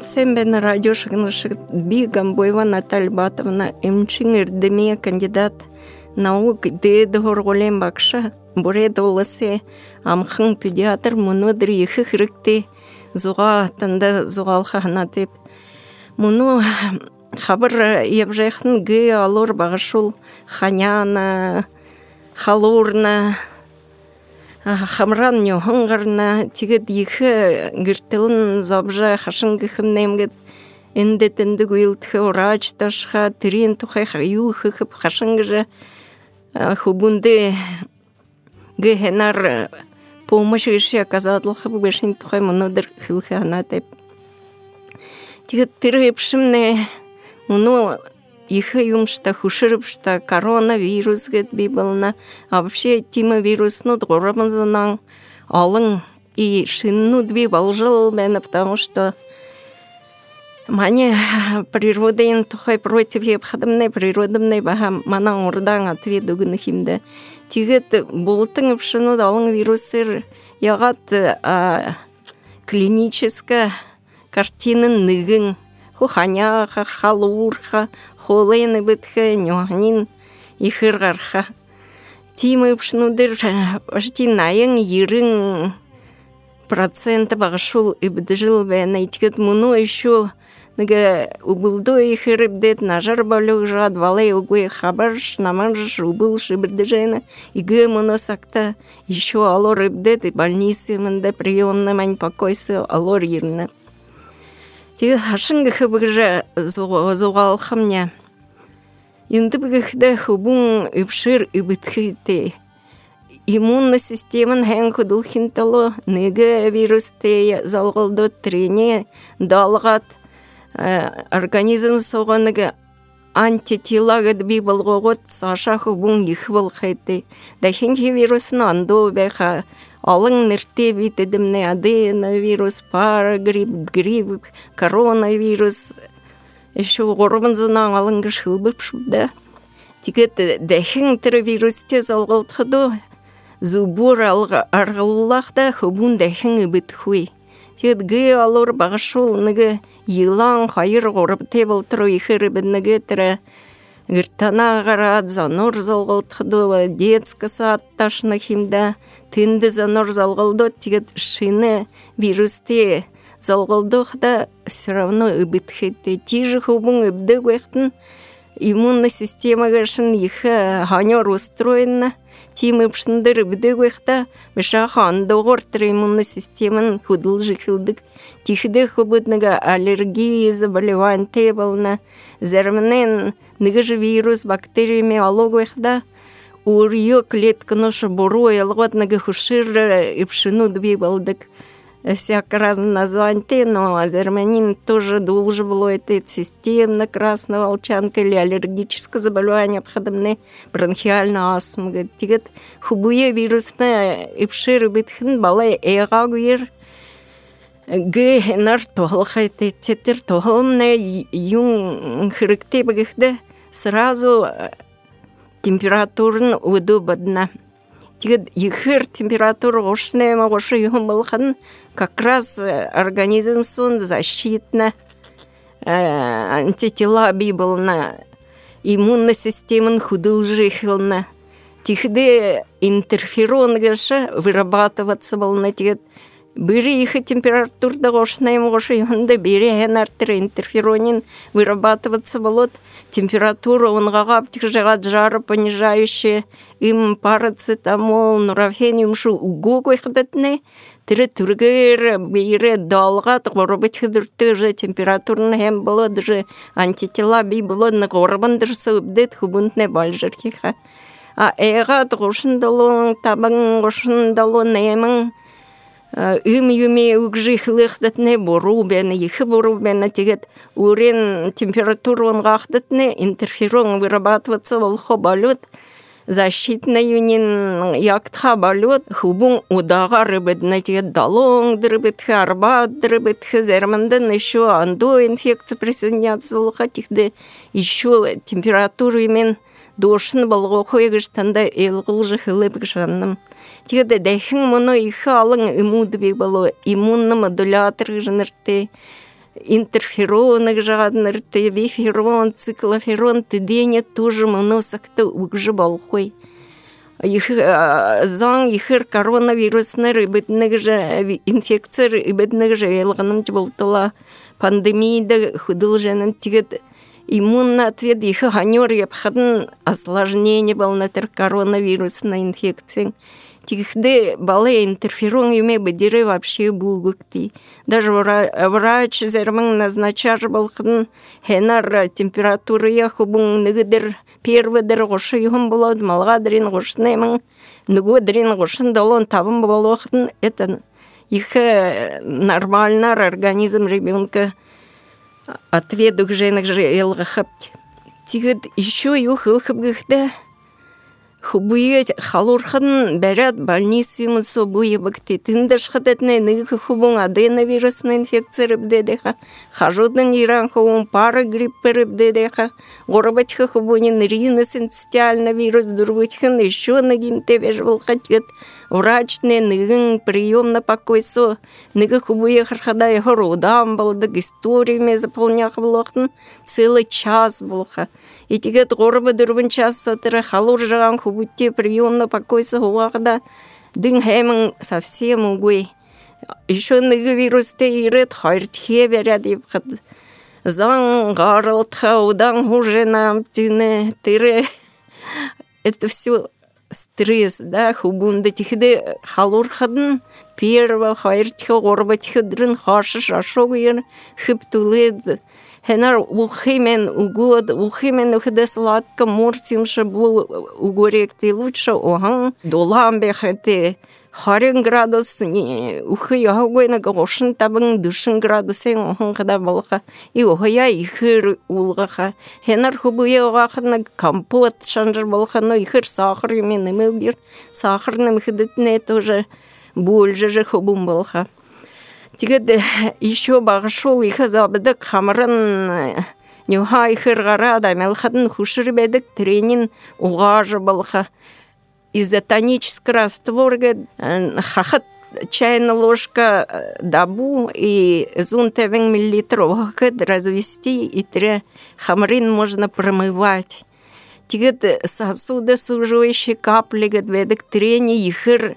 Сен радио шыгнышык Би Гамбоева Наталья Батовна имчиңирдеме кандидат наук деды хорголен бакша буре долысы амхын педиатр мұны дрихы хирикте зуға танда зуғалхана деп. Мұны хабар ебжехтін ге алор бағышул ханяна халурна хамран нёхынгарна тигет ихе гиртелын забжа хашын гихымнемгет эндетенді гуилтхе врач ташха тирин тухай юхы хып хашынгыжа хубунде гехенар помощь реши оказал хып бешин тухай монодыр хилхе ана деп тигет тирепшимне муну ихы юмшта хушырыпшта коронавирус гет бибылна вообще тима вирусну дғорамызынан алың и шинну дби балжыл бәні потому что Мане природен тухай против епхадымнай природымнай баха манан урдан ответ дугын химде. Тигет болтың пшыну алың вирусыр. Ягат клиническая картина ныгын хуханяха халурха холыны бытхы нюхнин ихыргарха тимы пшнудыр почти найын йырын процент багышул ибдыжыл бәна иткет муну еще Нага убылдо ихирибдет нажар балюк жад валай угуе хабарш наманж убыл шибирдежена иге моносакта еще алор ибдет и больницы мында приемна мань покойсы алор ирна. Тиге хашын гыхы бігжа зуғал хамня. Енді бігіхді хубун ипшир ибітхите. Иммунна системан хэн худул хинтало неге вирусте залғылды трене далғат – организм соғаныга антитела би болгогот сашахы бун ихвал хайты да хинги вирусын андо беха алың нерте битедимне аденовирус парагрипп грипп коронавирус. Еще горбынзынан алың гышылбып да тигет дехин тер вирусте залгалтхыду зубур аргалулах да хубун дехин бит хуй. Ге алор багышул ныгы йылан хайыр горып тебыл тұру ихыры тірі. Гыртана гарад занор залгылтхыду детский сад ташны химда. Тынды занор залгылды тигет шины вирусте. Залгылдых да все равно ыбытхетте тижи хубун ыбды гуэхтын иммунная система гашын ихе ханер устроена тимы пшындыр бдыгвехта меша хан догортыр иммунный системан худыл жихилдык. Тихде хубытныга аллергия заболевань тебална зерменен ныгыжы вирус бактериями алогвехда урьё клеткану шабуру ялготныга хушир ипшину дби балдык всяко разные названия, но азерманин тоже должен был это системно красная волчанка или аллергическое заболевание, обходомне бронхиальная астма. Тигет хубуе вирусная ипшир битхин балай эга гуир ге нар тоғылға теттер тоғылымна юн хірікте бігіхді сразу температурын уду бадна. Тигет ихыр температура ошнема ошы юм болған как раз организм сон защитна антитела бибылна иммунная система худыл жихылна тихде интерферон геша вырабатываться был на тигет Бири их температурда гошнаем гоша янда бири хенартер интерферонин вырабатываться болот. Температура он гаптик жагат жары понижающие им парацетамол нурафениум шу угу хадатне тире түргер бире далгат горбит хидурты же температурны hem болот же антитела би болот на горбандыр сыбдет хубунтне бальжыркиха а эга гошындалон табын гошындалон немын ым юме угжихлых датне бору бен ихы бору бен тегет урен температурон гахдатне интерферон вырабатываться волхо балют защитна юнин яктха балют хубун удага рыбедна тегет далон дрыбет харба дрыбет зерманден еще андо инфекция присоединяться волха тихде еще температуру имен дошын болго хойгыштанда элгыл жыхылып гышанным. Тигде дехин моно ихе алың иммуды бек боло иммунны модулятор жынырты интерфероны жадныр ты виферон циклоферон ты дене тоже моносакты угжы болхой. Их заң ихер коронавируснер битнег же инфекция битнег же елганым болтыла пандемияда худыл женым тигет иммунный ответ их ханер епхадын осложнение был на коронавирусной инфекцией тихде балы интерферон юме бедире вообще бугукти. Даже врач зерман назначар балқын хенар температура яхубун нигдер первый дер гошы малға дерин гошнемын нугу дерин гошын долон табын болуахтын это их нормальнар организм ребенка отведук женых же елгахапти. Тигет еще юхыл хыбгыхда хубуе халурхан бәрәт больницамы со буе бакти тиндаш хатетне ныгы хубун аденовирусный инфекция рыбдедеха хажудын иран хубун пара гриппы рыбдедеха горбачха хубунин риносинциально вирус дурбычхан еще нагин тебеж волхатет врачне ныгын прием на покой со ныгы хубуе хархадай хорудам балдык историями заполнях блохтын целый час болха и тигет горбы дурбын час сотыры халур жаган хубутте приемно покойсы хуагда дың хэмэн совсем угуй еще ныгы вирусте ирет хайртхе беря деп хат заң гарылтха удан уже нам тине тире. Это все стресс, да, хубунда тихде халур хадын перва хайр тихе горба тихе дрын хашы шашогыр хиптулед Хенар ухимен угод, ухимен ухде сладка морсимше бу угоректи лучше охан долам бехете харин градус ни ухы ягойна гошын табын душын градусын охан када балха. И охая ихыр улгаха. Хенар хубуе огахна компот шанжыр балха но ихыр сахар емен немелгер сахар немхидетне тоже. Больше же хубум балха Тигед еще бағышол ихы забыдық хамырын нюха ихырғара да мелхадын хушыр бедік тренин уғажы болха. Изотонический раствор хахат чайная ложка дабу и зун тевен миллилитров развести и тре хамрин можно промывать. Тигет сосуды суживающие капли ведик трени ихыр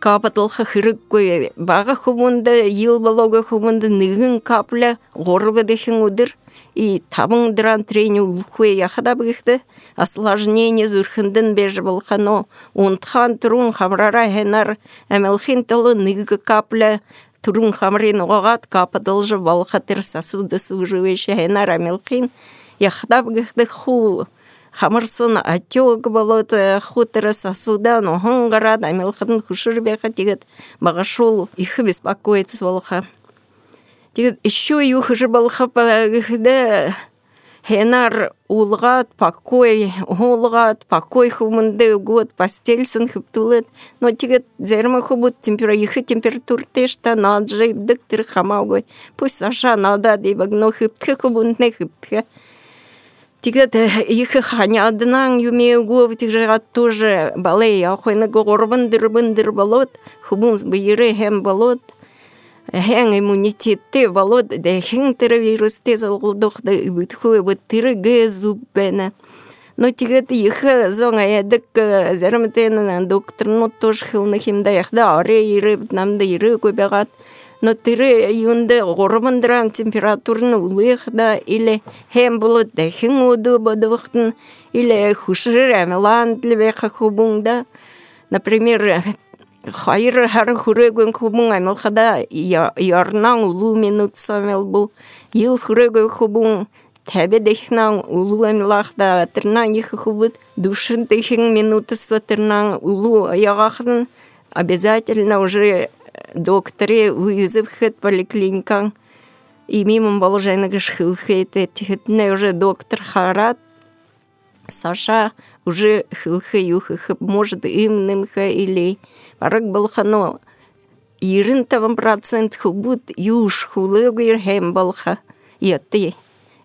капатылха хырыккой бага хумунда ел балога хумунда ныгын капля горба дехин удыр. И табың дран трени улхуе яхада бігіхді осложнение зүрхіндін бежі болхано унтхан турун хамрара хенар әмелхин тылы ныгы капля турун хамрин оғат капатылжы балхатыр сосуды суживеші хенар әмелхин яхада бігіхді ху хамырсын отек болот хутыры сосуда но хонгара да мелхын хушыр беха тигет багашул их беспокоится волха тигет еще юхыр болха да хенар улгат покой улгат покой хумынды год постель сын хыптулет но тигет зерма хубут температура их температура тешта наджи дыктыр хамаугой. Пусть саша надо дебагно хыптхы хубунтне хыптхы Тигет их ханядынан юмеугу тигжат тоже балей ахойны горбын дырбын дыр болот хубунс быйры хем болот. Хен иммунитетте болот де хен вирус тез алгылдык да бүтху бут тиры гезуббене но тигет их зонга едик зермтен доктор ну тоже хилны химда яхда аре иры намда иры көбегат но тире юнде горбандран температурны улыхда или хем булут да хин уду бодухтын или хушыр амелан тлебеха хубунда например хайр хар хурегөн хубун амелхада ярнан улу минут самел бу. Ил хурегön хубун Тебе дехнан улу амлахда тернан их хубут душын техин минуты сватернан улу ягахын обязательно уже докторе вызов хэт поликлиникан и мимо положение гшхил хэт тихетне уже доктор харат. Саша уже хилхе юхе может имным хе или. Парак был хано. Ирин таван процент хубут юж хулыгыр хем балха ты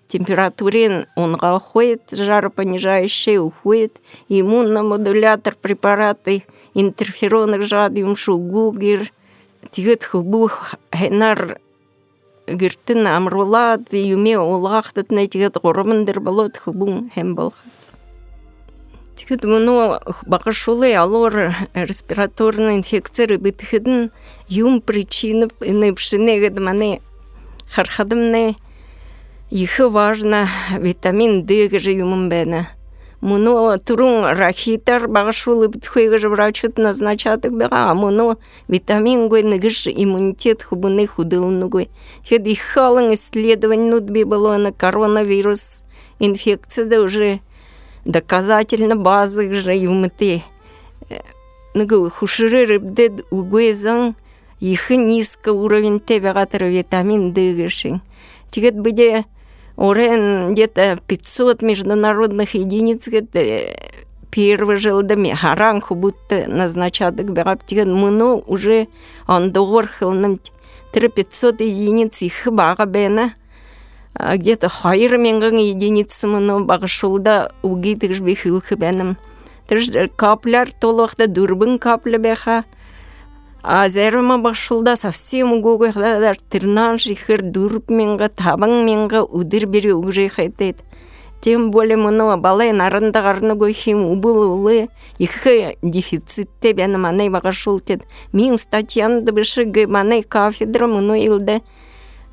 температурин онға уходит, жаропонижающий уходит, иммуномодулятор препараты, интерфероны жадиум, шугугер, тигет хубу хенар гиртин амрулат юме улахтат на тигет горомындыр болот хубун хем бол тигет муну багашулы алор респираторный инфекция битхидин юм причины не пшинегед мане хархадымне их важно витамин D же юмын бена Муну турун рахитар багашулы битхуйга же врачут назначат бега, муну витамин гой нагыш иммунитет хубуны худылны гой. Хед их халын исследование нут би было на коронавирус инфекция да уже доказательно базы же юмыты. Нагы хушыры рыбды угуезан их низко уровень тебегатыр витамин D гышин. Тигет bude Орен где-то 500 международных единиц первый жылды харанху будто назначады бегаптиген муну уже он доғор хылным 500 единиц их бага где-то хайыр менган единицы муну багышулда угитыгш бихилхы бенім. Капляр толықта дурбын каплы беха а зерма башылда совсем угугахладар тырнан шихыр дурп менга табың менга удыр бери угжи хайтет тем более мына балай нарында гарны гойхим убыл улы ихе дефицитте бәні манай бағашыл тет мин статьяны біші гэ манай кафедра мыны илде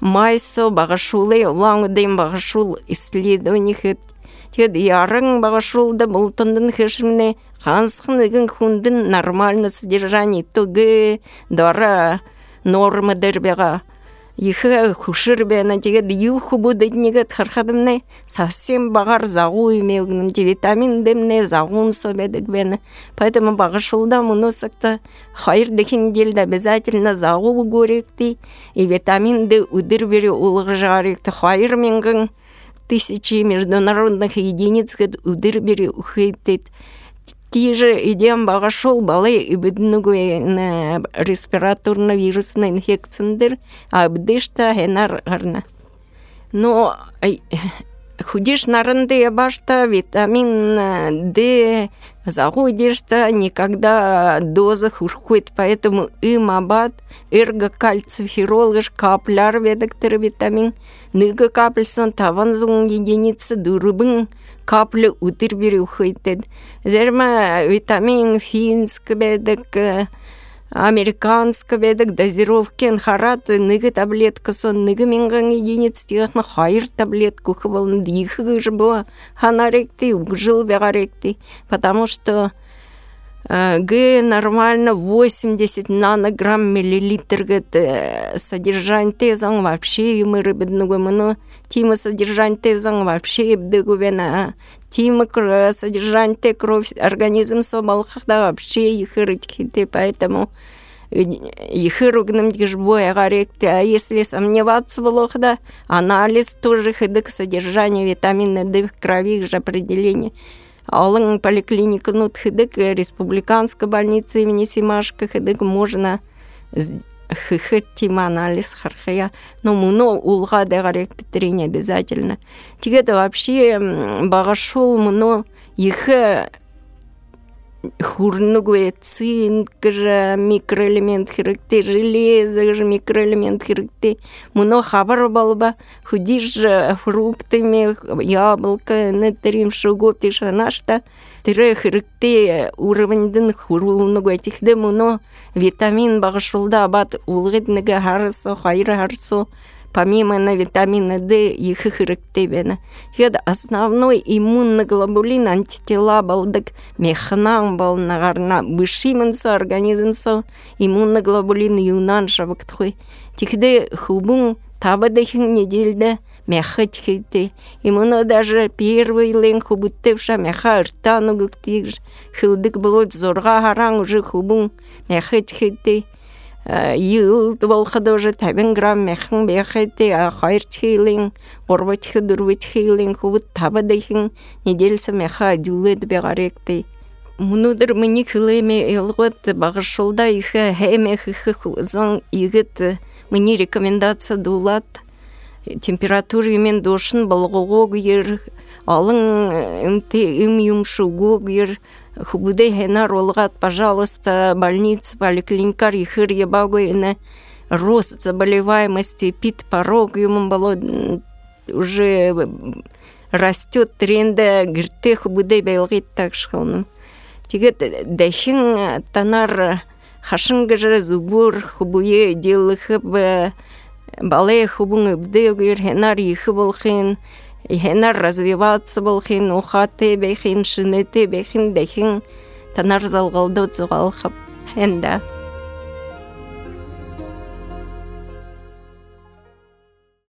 майсо бағашулы лаңыдайм бағашул исследование хеп тед ярың бағашулда бұлтындын хешімне Хансхныгын хундын нормально содержание тугы дора нормы дербега. Ихе хушыр бена тегед юху будет негет хархадымне совсем багар загу имеугным витамин демне загун собедик бена. Поэтому багашулда мунусакта хайр дехин делда обязательно загу горекти и витамин д удыр бери улыгы хайр менгін тысячи международных единиц удыр бери ухейтет тиже идем багашол балы ибиднугуена респираторно вирусный инфекциндер абдышта хенар гарна. Но худиш нарынды башта витамин D заходишь-то никогда доза хушхует, поэтому им абат, эрго-кальциферол, капляр ведоктор витамин, ныга капельсон таван зун единицы дурбын, капля утыр ухайтед. Зерма витамин финск ведок, американск бедік дозировки нхарат ныгы таблеткасы ныгы менган единиц тигахны хайр таблетку хыбылын же гыжбыла ханаректы, жыл бегаректи потому что Г нормально 80 нанограмм миллилитр гэт содержание тезан вообще юмы рыбидного мыно тима содержание тезан вообще бдыгувена тима содержание те кровь организм собалхахда вообще их рытхите поэтому ихыругным дижбой гаректе, а если сомневаться было, да, анализ тоже хидык содержание витамина D в крови, их же определение. Алың поликлиника нутхыдык республиканская больница имени Симашка хыдык можно хыхыт тим анализ хархая но муно улга дегарек не обязательно. Тигета вообще багашол муно ихе хурнугуе цинк же микроэлемент хирыкте железо же микроэлемент хирыкте муно хабар балба худиш фруктами яблоко нетерим шугоп тишанашта тире хирыкте уровеньден хурулнугуе тихде муно витамин багышулда бат улгыдныга харсо хайры харсо помимо на витамина D их характерина. Хед основной иммунный глобулин антитела балдык мехнам бал нагарна бышименсо организмсо иммунный глобулин юнан шабыктхой. Тихде хубун таба дехин недельда меха тхите. Именно даже первый лен хубуттевша меха ыртану гыктигж. Хылдык было зорга харан уже хубун тхите. Йыл болхада уже табин грамм механ бехете хайр тхилин горбат хи дурбат тхилин хубут таба дейхин неделса меха дюлет бегаректе мунудыр мини хилеме элгот багышулда ихе хеме хихи зон игет мини рекомендация дулат. Температура мен дошын им хубуде хенар олгат, пожалуйста, больница, поликлиника, ихыр ебагойны, рост заболеваемости, пит порог ему было уже растет тренде гиртех буде белгит так шхалным. Тигет дахин танар хашын гыжы зубур хубуе делыхып бале хубун бде гыр хенар ихы болхин хенар развиваться болхин ухаты бехин шинете бехин дахин танар хенда.